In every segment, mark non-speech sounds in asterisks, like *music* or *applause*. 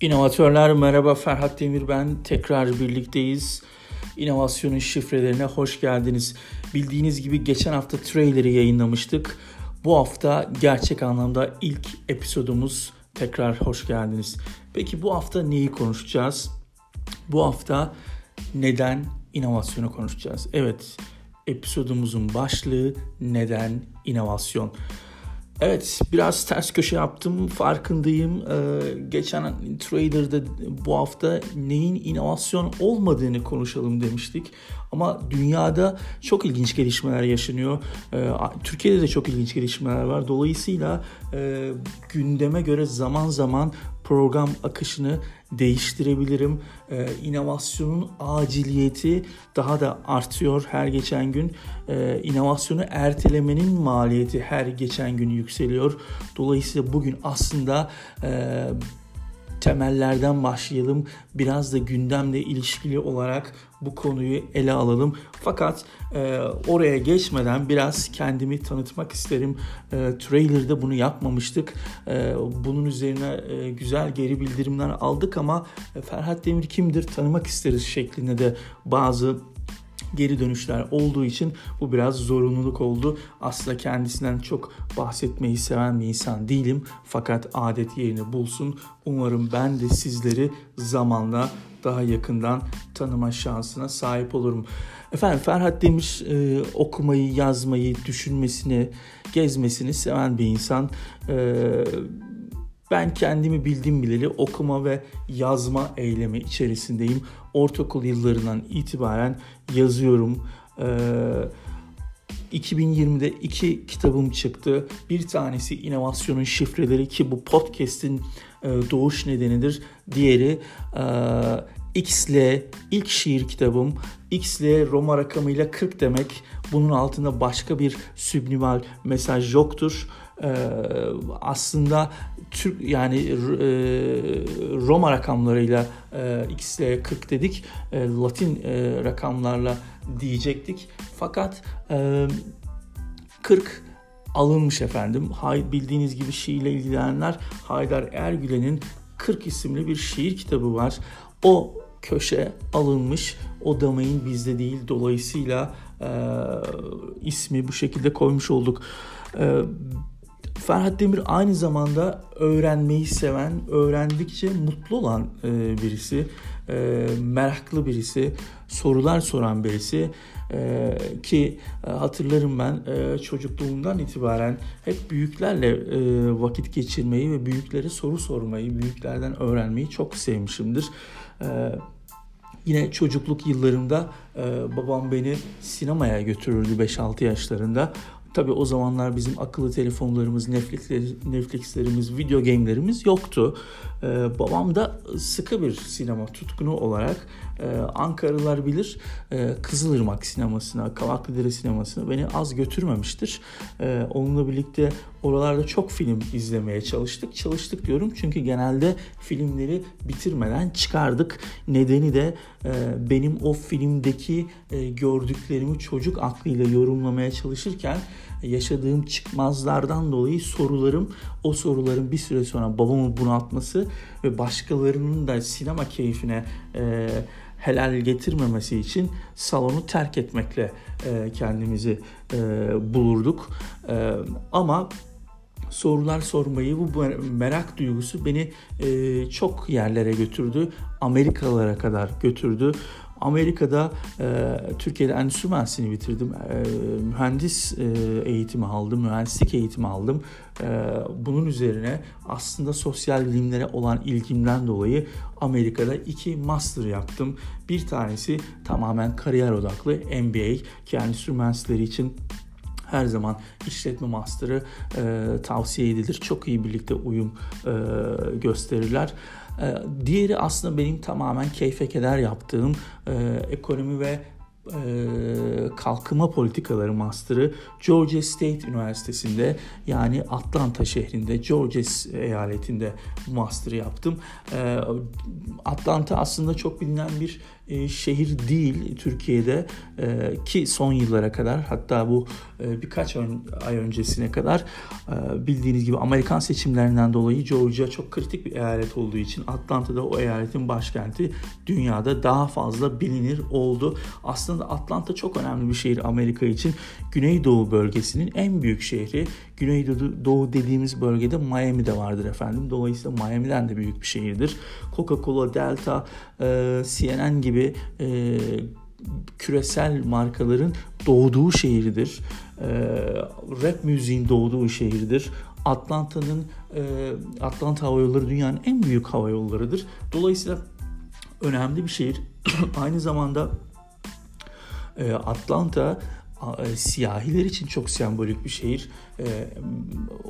İnovatörler merhaba Ferhat Demir ben tekrar birlikteyiz. İnovasyonun şifrelerine hoş geldiniz. Bildiğiniz gibi geçen hafta trailer'i yayınlamıştık. Bu hafta gerçek anlamda ilk episodumuz. Tekrar hoş geldiniz. Peki bu hafta neyi konuşacağız? Bu hafta neden inovasyonu konuşacağız. Evet, episodumuzun başlığı neden inovasyon. Evet biraz ters köşe yaptım farkındayım. Ee, geçen Trader'da bu hafta neyin inovasyon olmadığını konuşalım demiştik. Ama dünyada çok ilginç gelişmeler yaşanıyor. Ee, Türkiye'de de çok ilginç gelişmeler var. Dolayısıyla e, gündeme göre zaman zaman program akışını değiştirebilirim. Ee, inovasyonun aciliyeti daha da artıyor her geçen gün. Ee, inovasyonu ertelemenin maliyeti her geçen gün yükseliyor. Dolayısıyla bugün aslında e, temellerden başlayalım. Biraz da gündemle ilişkili olarak bu konuyu ele alalım. Fakat e, oraya geçmeden biraz kendimi tanıtmak isterim. E, trailer'da bunu yapmamıştık. E, bunun üzerine e, güzel geri bildirimler aldık ama e, Ferhat Demir kimdir tanımak isteriz şeklinde de bazı geri dönüşler olduğu için bu biraz zorunluluk oldu. Aslında kendisinden çok bahsetmeyi seven bir insan değilim. Fakat adet yerini bulsun. Umarım ben de sizleri zamanla daha yakından tanıma şansına sahip olurum. Efendim Ferhat Demir e, okumayı, yazmayı, düşünmesini, gezmesini seven bir insan. E, ben kendimi bildim bileli okuma ve yazma eylemi içerisindeyim. Ortaokul yıllarından itibaren yazıyorum. Ee, 2020'de iki kitabım çıktı. Bir tanesi inovasyonun şifreleri ki bu podcast'in e, doğuş nedenidir. Diğeri X'le ilk şiir kitabım. X'le Roma rakamıyla 40 demek. Bunun altında başka bir subliminal mesaj yoktur. Ee, aslında Türk yani e, Roma rakamlarıyla X'le 40 dedik. E, Latin e, rakamlarla diyecektik. Fakat e, 40 alınmış efendim. Hay, bildiğiniz gibi şiirle ilgilenenler Haydar Ergülen'in 40 isimli bir şiir kitabı var. O köşe alınmış. O domain bizde değil. Dolayısıyla e, ismi bu şekilde koymuş olduk. E, Ferhat Demir aynı zamanda öğrenmeyi seven, öğrendikçe mutlu olan e, birisi, e, meraklı birisi, sorular soran birisi e, ki e, hatırlarım ben e, çocukluğumdan itibaren hep büyüklerle e, vakit geçirmeyi ve büyüklere soru sormayı, büyüklerden öğrenmeyi çok sevmişimdir. E, Yine çocukluk yıllarımda e, babam beni sinemaya götürürdü 5-6 yaşlarında. Tabi o zamanlar bizim akıllı telefonlarımız, Netflix'lerimiz, video game'lerimiz yoktu. Ee, babam da sıkı bir sinema tutkunu olarak e, Ankaralılar bilir e, Kızılırmak sinemasına, Kavaklıdere sinemasına beni az götürmemiştir. E, onunla birlikte oralarda çok film izlemeye çalıştık. Çalıştık diyorum çünkü genelde filmleri bitirmeden çıkardık. Nedeni de e, benim o filmdeki e, gördüklerimi çocuk aklıyla yorumlamaya çalışırken yaşadığım çıkmazlardan dolayı sorularım, o soruların bir süre sonra babamı bunaltması ve başkalarının da sinema keyfine e, helal getirmemesi için salonu terk etmekle e, kendimizi e, bulurduk. E, ama sorular sormayı, bu merak duygusu beni e, çok yerlere götürdü. Amerikalara kadar götürdü. Amerika'da e, Türkiye'de endüstri mühendisliğini bitirdim. E, mühendis e, eğitimi aldım, mühendislik eğitimi aldım. E, bunun üzerine aslında sosyal bilimlere olan ilgimden dolayı Amerika'da iki master yaptım. Bir tanesi tamamen kariyer odaklı MBA ki endüstri mühendisleri için her zaman işletme master'ı e, tavsiye edilir. Çok iyi birlikte uyum e, gösterirler. E, diğeri aslında benim tamamen keyfe keder yaptığım e, ekonomi ve e, kalkınma politikaları master'ı Georgia State Üniversitesi'nde yani Atlanta şehrinde Georgia eyaletinde master yaptım. E, Atlanta aslında çok bilinen bir şehir değil Türkiye'de e, ki son yıllara kadar hatta bu e, birkaç ay öncesine kadar e, bildiğiniz gibi Amerikan seçimlerinden dolayı Georgia çok kritik bir eyalet olduğu için Atlanta'da o eyaletin başkenti dünyada daha fazla bilinir oldu. Aslında Atlanta çok önemli bir şehir Amerika için. Güneydoğu bölgesinin en büyük şehri. Güneydoğu dediğimiz bölgede Miami de vardır efendim. Dolayısıyla Miami'den de büyük bir şehirdir. Coca-Cola, Delta, e, CNN gibi e, küresel markaların doğduğu şehirdir. E, rap müziğin doğduğu şehirdir. Atlanta'nın e, Atlanta Hava Yolları dünyanın en büyük hava yollarıdır. Dolayısıyla önemli bir şehir. *clears throat* Aynı zamanda Atlanta siyahiler için çok sembolik bir şehir. Ee,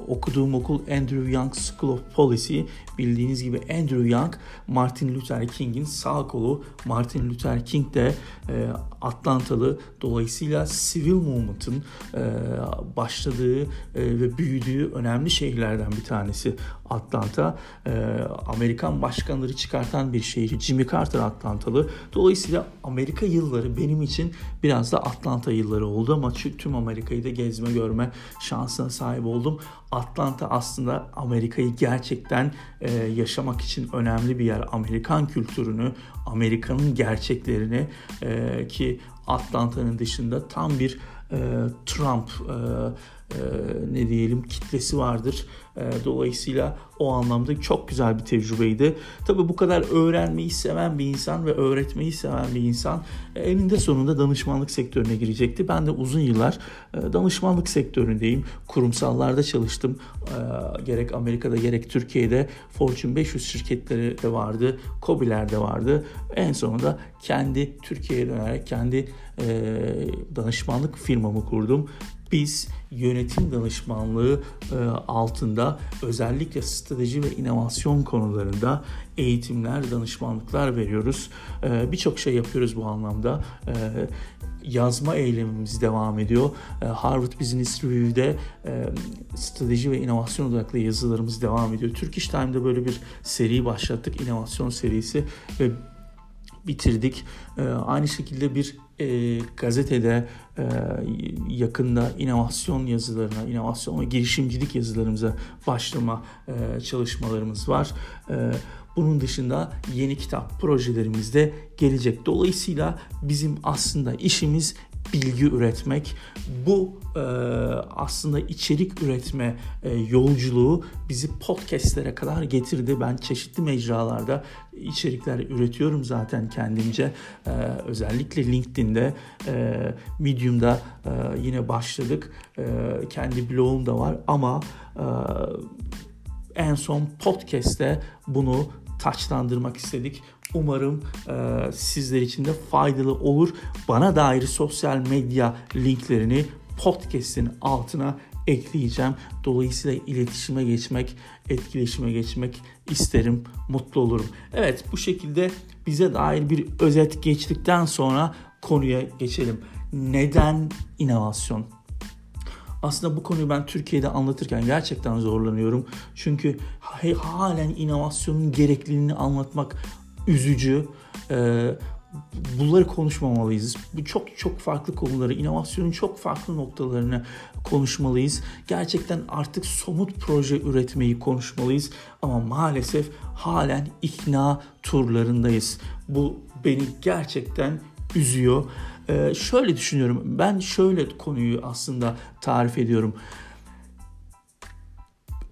okuduğum okul Andrew Young School of Policy. Bildiğiniz gibi Andrew Young, Martin Luther King'in sağ kolu. Martin Luther King de e, Atlantalı. Dolayısıyla Civil Movement'ın e, başladığı e, ve büyüdüğü önemli şehirlerden bir tanesi Atlanta. E, Amerikan başkanları çıkartan bir şehir. Jimmy Carter Atlantalı. Dolayısıyla Amerika yılları benim için biraz da Atlanta yılları oldu ama tüm Amerika'yı da gezme görme şansına sahip oldum. Atlanta aslında Amerika'yı gerçekten e, yaşamak için önemli bir yer. Amerikan kültürünü, Amerika'nın gerçeklerini e, ki Atlanta'nın dışında tam bir e, Trump e, e, ne diyelim kitlesi vardır. E, dolayısıyla o anlamda çok güzel bir tecrübeydi. Tabii bu kadar öğrenmeyi seven bir insan ve öğretmeyi seven bir insan e, eninde sonunda danışmanlık sektörüne girecekti. Ben de uzun yıllar danışmanlık sektöründeyim. Kurumsallarda çalıştım. Gerek Amerika'da gerek Türkiye'de Fortune 500 şirketleri de vardı. COBİ'ler de vardı. En sonunda kendi Türkiye'ye dönerek kendi danışmanlık firmamı kurdum biz yönetim danışmanlığı e, altında özellikle strateji ve inovasyon konularında eğitimler, danışmanlıklar veriyoruz. E, birçok şey yapıyoruz bu anlamda. E, yazma eylemimiz devam ediyor. Harvard Business Review'de strateji ve inovasyon odaklı yazılarımız devam ediyor. Turkish Time'da böyle bir seri başlattık, inovasyon serisi ve bitirdik. Aynı şekilde bir e, gazetede e, yakında inovasyon yazılarına, inovasyon ve girişimcilik yazılarımıza başlama e, çalışmalarımız var. E, bunun dışında yeni kitap projelerimiz de gelecek. Dolayısıyla bizim aslında işimiz bilgi üretmek. Bu e, aslında içerik üretme e, yolculuğu bizi podcastlere kadar getirdi. Ben çeşitli mecralarda içerikler üretiyorum zaten kendimce. E, özellikle LinkedIn'de, e, Medium'da e, yine başladık. E, kendi blogum da var ama e, en son podcast'te bunu taçlandırmak istedik. Umarım e, sizler için de faydalı olur. Bana dair sosyal medya linklerini podcast'in altına ekleyeceğim. Dolayısıyla iletişime geçmek, etkileşime geçmek isterim, mutlu olurum. Evet bu şekilde bize dair bir özet geçtikten sonra konuya geçelim. Neden inovasyon? Aslında bu konuyu ben Türkiye'de anlatırken gerçekten zorlanıyorum. Çünkü halen inovasyonun gerekliliğini anlatmak üzücü. Ee, bunları konuşmamalıyız. Bu çok çok farklı konuları, inovasyonun çok farklı noktalarını konuşmalıyız. Gerçekten artık somut proje üretmeyi konuşmalıyız. Ama maalesef halen ikna turlarındayız. Bu beni gerçekten üzüyor. Ee, şöyle düşünüyorum. Ben şöyle konuyu aslında tarif ediyorum.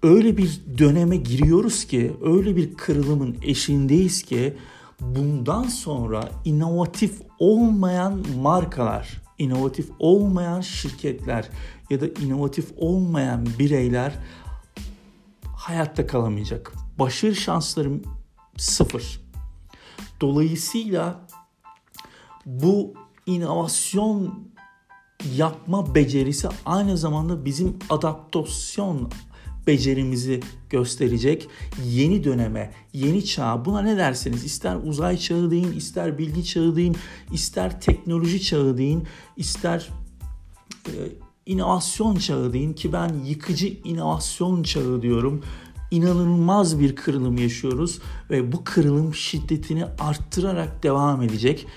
Öyle bir döneme giriyoruz ki, öyle bir kırılımın eşindeyiz ki bundan sonra inovatif olmayan markalar, inovatif olmayan şirketler ya da inovatif olmayan bireyler hayatta kalamayacak. Başarı şanslarım sıfır. Dolayısıyla bu inovasyon yapma becerisi aynı zamanda bizim adaptasyon becerimizi gösterecek yeni döneme, yeni çağ buna ne derseniz ister uzay çağı deyin, ister bilgi çağı deyin, ister teknoloji çağı deyin, ister e, inovasyon çağı deyin ki ben yıkıcı inovasyon çağı diyorum. inanılmaz bir kırılım yaşıyoruz ve bu kırılım şiddetini arttırarak devam edecek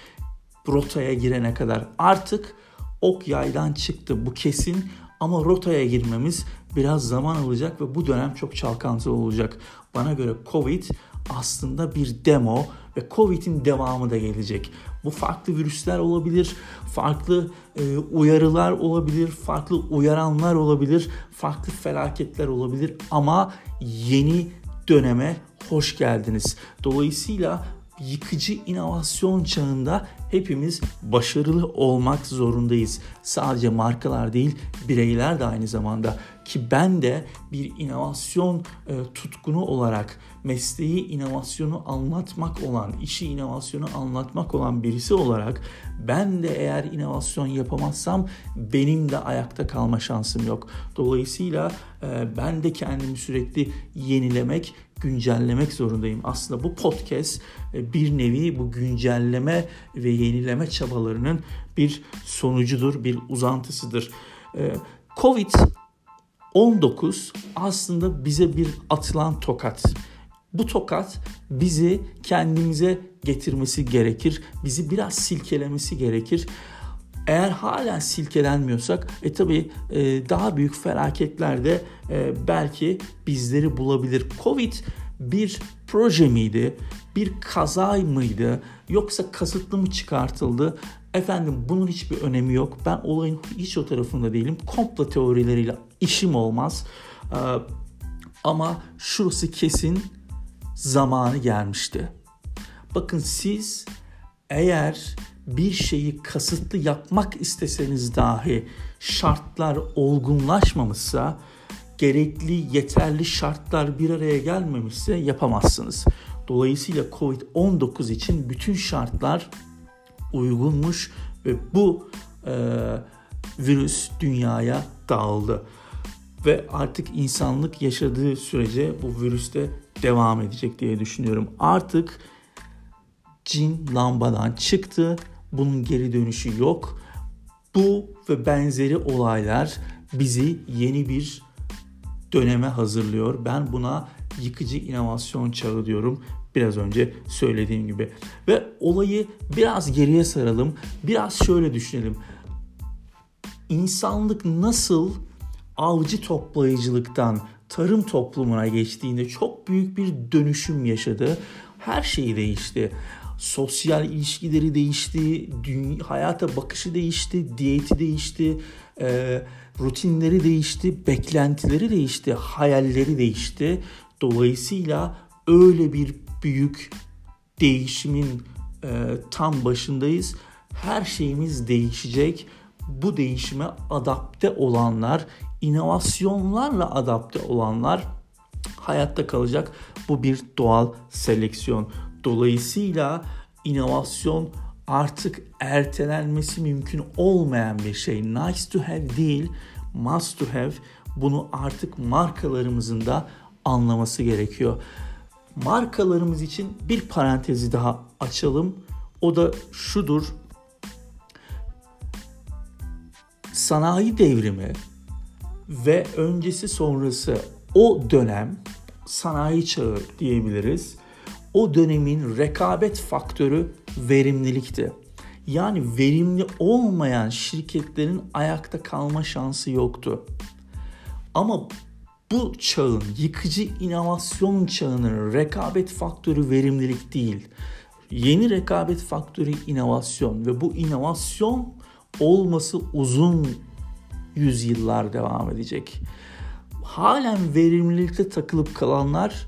rotaya girene kadar. Artık ok yaydan çıktı bu kesin ama rotaya girmemiz biraz zaman alacak ve bu dönem çok çalkantılı olacak. Bana göre Covid aslında bir demo ve Covid'in devamı da gelecek. Bu farklı virüsler olabilir, farklı e, uyarılar olabilir, farklı uyaranlar olabilir, farklı felaketler olabilir ama yeni döneme hoş geldiniz. Dolayısıyla yıkıcı inovasyon çağında hepimiz başarılı olmak zorundayız. Sadece markalar değil, bireyler de aynı zamanda ki ben de bir inovasyon e, tutkunu olarak mesleği inovasyonu anlatmak olan, işi inovasyonu anlatmak olan birisi olarak ben de eğer inovasyon yapamazsam benim de ayakta kalma şansım yok. Dolayısıyla e, ben de kendimi sürekli yenilemek, güncellemek zorundayım. Aslında bu podcast e, bir nevi bu güncelleme ve yenileme çabalarının bir sonucudur, bir uzantısıdır. E, Covid 19 aslında bize bir atılan tokat. Bu tokat bizi kendimize getirmesi gerekir. Bizi biraz silkelemesi gerekir. Eğer hala silkelenmiyorsak e tabi e, daha büyük felaketler de e, belki bizleri bulabilir. Covid bir proje miydi? Bir kaza mıydı? Yoksa kasıtlı mı çıkartıldı? Efendim bunun hiçbir önemi yok. Ben olayın hiç o tarafında değilim. Komplo teorileriyle işim olmaz. Ee, ama şurası kesin zamanı gelmişti. Bakın siz eğer bir şeyi kasıtlı yapmak isteseniz dahi şartlar olgunlaşmamışsa, gerekli yeterli şartlar bir araya gelmemişse yapamazsınız. Dolayısıyla Covid-19 için bütün şartlar uygunmuş ve bu e, virüs dünyaya dağıldı. Ve artık insanlık yaşadığı sürece bu virüste devam edecek diye düşünüyorum. Artık cin lambadan çıktı. Bunun geri dönüşü yok. Bu ve benzeri olaylar bizi yeni bir döneme hazırlıyor. Ben buna yıkıcı inovasyon çağı diyorum biraz önce söylediğim gibi. Ve olayı biraz geriye saralım. Biraz şöyle düşünelim. İnsanlık nasıl avcı toplayıcılıktan tarım toplumuna geçtiğinde çok büyük bir dönüşüm yaşadı. Her şey değişti. Sosyal ilişkileri değişti, dünya, hayata bakışı değişti, diyeti değişti, e, rutinleri değişti, beklentileri değişti, hayalleri değişti. Dolayısıyla öyle bir büyük değişimin e, tam başındayız. Her şeyimiz değişecek. Bu değişime adapte olanlar, inovasyonlarla adapte olanlar hayatta kalacak. Bu bir doğal seleksiyon. Dolayısıyla inovasyon artık ertelenmesi mümkün olmayan bir şey. Nice to have değil, must to have. Bunu artık markalarımızın da anlaması gerekiyor. Markalarımız için bir parantezi daha açalım. O da şudur. Sanayi devrimi ve öncesi sonrası o dönem sanayi çağı diyebiliriz. O dönemin rekabet faktörü verimlilikti. Yani verimli olmayan şirketlerin ayakta kalma şansı yoktu. Ama bu çağın, yıkıcı inovasyon çağının rekabet faktörü verimlilik değil. Yeni rekabet faktörü inovasyon ve bu inovasyon olması uzun yüzyıllar devam edecek. Halen verimlilikte takılıp kalanlar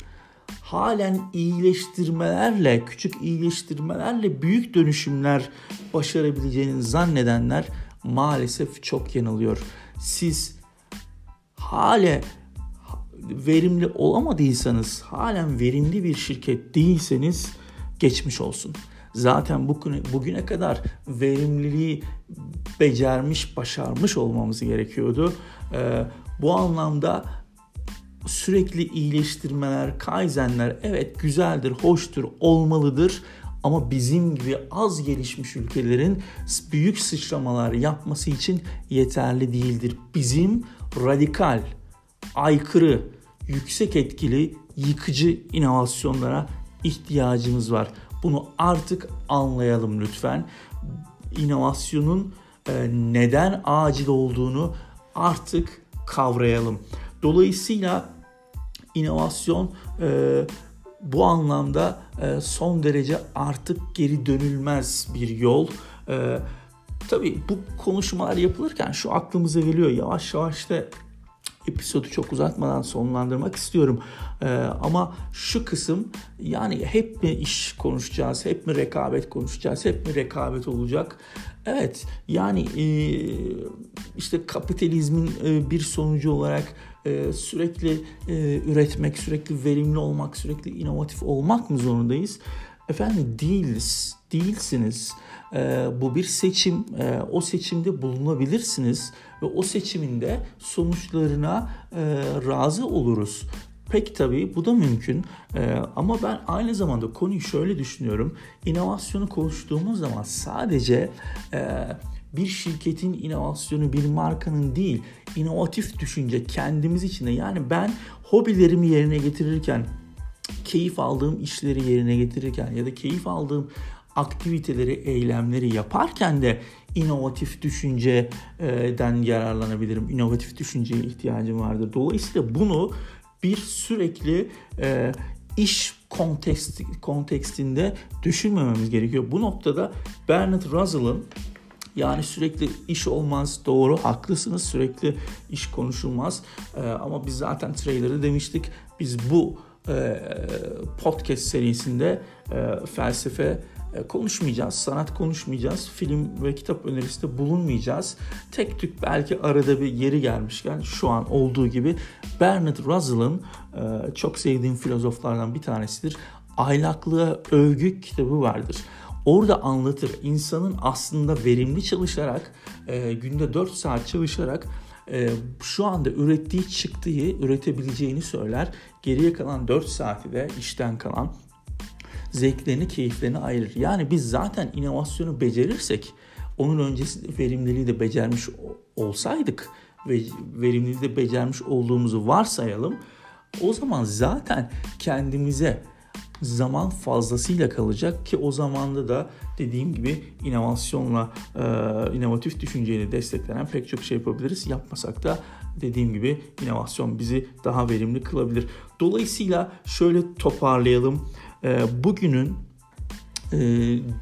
halen iyileştirmelerle, küçük iyileştirmelerle büyük dönüşümler başarabileceğini zannedenler maalesef çok yanılıyor. Siz hale verimli olamadıysanız, halen verimli bir şirket değilseniz geçmiş olsun. Zaten bugüne, bugüne kadar verimliliği becermiş, başarmış olmamız gerekiyordu. Ee, bu anlamda sürekli iyileştirmeler, kaizenler evet güzeldir, hoştur, olmalıdır. Ama bizim gibi az gelişmiş ülkelerin büyük sıçramalar yapması için yeterli değildir. Bizim radikal, aykırı, yüksek etkili, yıkıcı inovasyonlara ihtiyacımız var. Bunu artık anlayalım lütfen. İnovasyonun e, neden acil olduğunu artık kavrayalım. Dolayısıyla inovasyon e, bu anlamda e, son derece artık geri dönülmez bir yol. E, tabii bu konuşmalar yapılırken şu aklımıza geliyor yavaş yavaş da episodu çok uzatmadan sonlandırmak istiyorum. Ee, ama şu kısım yani hep mi iş konuşacağız, hep mi rekabet konuşacağız, hep mi rekabet olacak? Evet yani e, işte kapitalizmin e, bir sonucu olarak e, sürekli e, üretmek, sürekli verimli olmak, sürekli inovatif olmak mı zorundayız? Efendim değiliz, değilsiniz. E, bu bir seçim. E, o seçimde bulunabilirsiniz ve o seçiminde sonuçlarına e, razı oluruz. Pek tabii bu da mümkün ee, ama ben aynı zamanda konuyu şöyle düşünüyorum. İnovasyonu konuştuğumuz zaman sadece e, bir şirketin inovasyonu bir markanın değil inovatif düşünce kendimiz içinde yani ben hobilerimi yerine getirirken keyif aldığım işleri yerine getirirken ya da keyif aldığım aktiviteleri, eylemleri yaparken de inovatif düşünceden yararlanabilirim. İnovatif düşünceye ihtiyacım vardır. Dolayısıyla bunu bir sürekli e, iş kontekst, kontekstinde düşünmememiz gerekiyor. Bu noktada Bernard Russell'ın yani sürekli iş olmaz doğru haklısınız sürekli iş konuşulmaz ee, ama biz zaten trailer'da demiştik biz bu e, podcast serisinde e, felsefe konuşmayacağız, sanat konuşmayacağız, film ve kitap önerisinde bulunmayacağız. Tek tük belki arada bir yeri gelmişken şu an olduğu gibi Bernard Russell'ın e, çok sevdiğim filozoflardan bir tanesidir. Ahlaklığa övgü kitabı vardır. Orada anlatır insanın aslında verimli çalışarak e, günde 4 saat çalışarak şu anda ürettiği çıktığı üretebileceğini söyler. Geriye kalan 4 saati de işten kalan zevklerini, keyiflerini ayırır. Yani biz zaten inovasyonu becerirsek onun öncesinde verimliliği de becermiş olsaydık ve verimliliği de becermiş olduğumuzu varsayalım. O zaman zaten kendimize zaman fazlasıyla kalacak ki o zamanda da dediğim gibi inovasyonla, e, inovatif düşünceyle desteklenen pek çok şey yapabiliriz. Yapmasak da dediğim gibi inovasyon bizi daha verimli kılabilir. Dolayısıyla şöyle toparlayalım. E, bugünün e,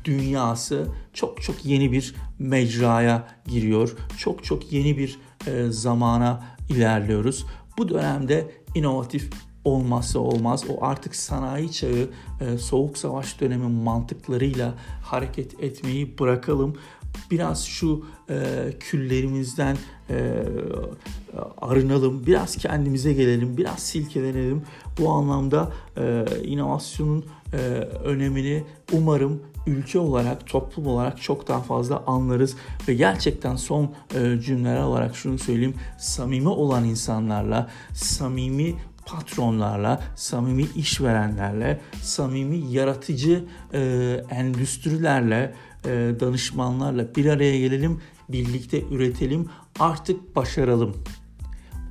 dünyası çok çok yeni bir mecraya giriyor. Çok çok yeni bir e, zamana ilerliyoruz. Bu dönemde inovatif olmazsa olmaz. O artık sanayi çağı, e, soğuk savaş dönemi mantıklarıyla hareket etmeyi bırakalım. Biraz şu küllerimizden arınalım, biraz kendimize gelelim, biraz silkelenelim. Bu anlamda e, inovasyonun e, önemini umarım ülke olarak, toplum olarak çok daha fazla anlarız ve gerçekten son e, cümleler olarak şunu söyleyeyim. Samimi olan insanlarla, samimi patronlarla, samimi işverenlerle, samimi yaratıcı e, endüstrilerle, e, danışmanlarla bir araya gelelim, birlikte üretelim, artık başaralım.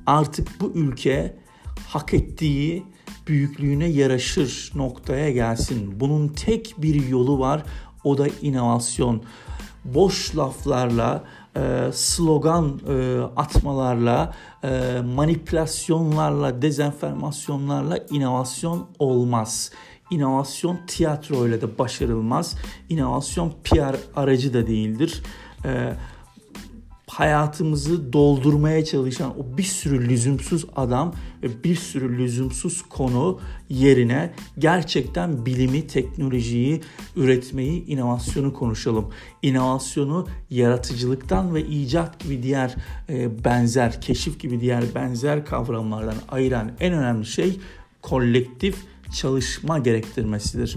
Artık bu ülke hak ettiği büyüklüğüne yaraşır noktaya gelsin. Bunun tek bir yolu var, o da inovasyon. Boş laflarla, e, slogan e, atmalarla, e, manipülasyonlarla, dezenformasyonlarla inovasyon olmaz. İnovasyon tiyatroyla da başarılmaz. İnovasyon PR aracı da değildir. Hayatımızı doldurmaya çalışan o bir sürü lüzumsuz adam ve bir sürü lüzumsuz konu yerine gerçekten bilimi, teknolojiyi, üretmeyi, inovasyonu konuşalım. İnovasyonu yaratıcılıktan ve icat gibi diğer e, benzer, keşif gibi diğer benzer kavramlardan ayıran en önemli şey kolektif çalışma gerektirmesidir.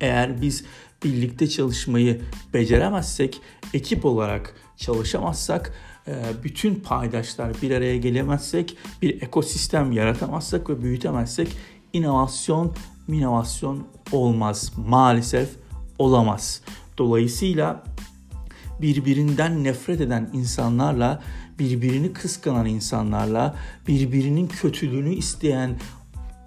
Eğer biz birlikte çalışmayı beceremezsek ekip olarak çalışamazsak, e, bütün paydaşlar bir araya gelemezsek, bir ekosistem yaratamazsak ve büyütemezsek inovasyon, inovasyon olmaz. Maalesef olamaz. Dolayısıyla birbirinden nefret eden insanlarla, birbirini kıskanan insanlarla, birbirinin kötülüğünü isteyen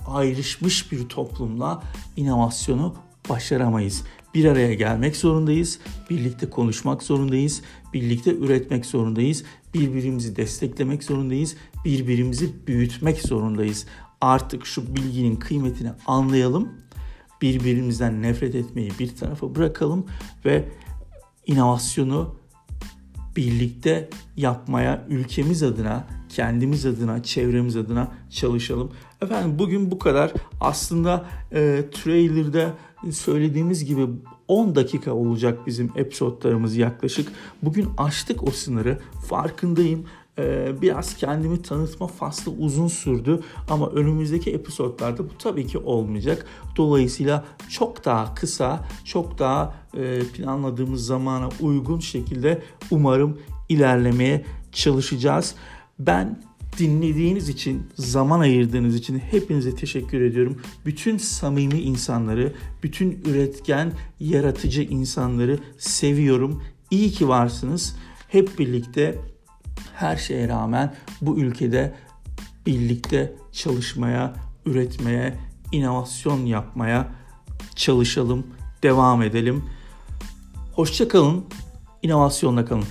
ayrışmış bir toplumla inovasyonu başaramayız. Bir araya gelmek zorundayız, birlikte konuşmak zorundayız, birlikte üretmek zorundayız, birbirimizi desteklemek zorundayız, birbirimizi büyütmek zorundayız. Artık şu bilginin kıymetini anlayalım, birbirimizden nefret etmeyi bir tarafa bırakalım ve inovasyonu birlikte yapmaya ülkemiz adına, kendimiz adına, çevremiz adına çalışalım. Efendim bugün bu kadar. Aslında e, trailer'da söylediğimiz gibi 10 dakika olacak bizim episodlarımız yaklaşık. Bugün açtık o sınırı. Farkındayım. Ee, biraz kendimi tanıtma faslı uzun sürdü ama önümüzdeki episodlarda bu tabii ki olmayacak. Dolayısıyla çok daha kısa, çok daha e, planladığımız zamana uygun şekilde umarım ilerlemeye çalışacağız. Ben dinlediğiniz için, zaman ayırdığınız için hepinize teşekkür ediyorum. Bütün samimi insanları, bütün üretken, yaratıcı insanları seviyorum. İyi ki varsınız. Hep birlikte her şeye rağmen bu ülkede birlikte çalışmaya, üretmeye, inovasyon yapmaya çalışalım, devam edelim. Hoşça kalın, inovasyonla kalın.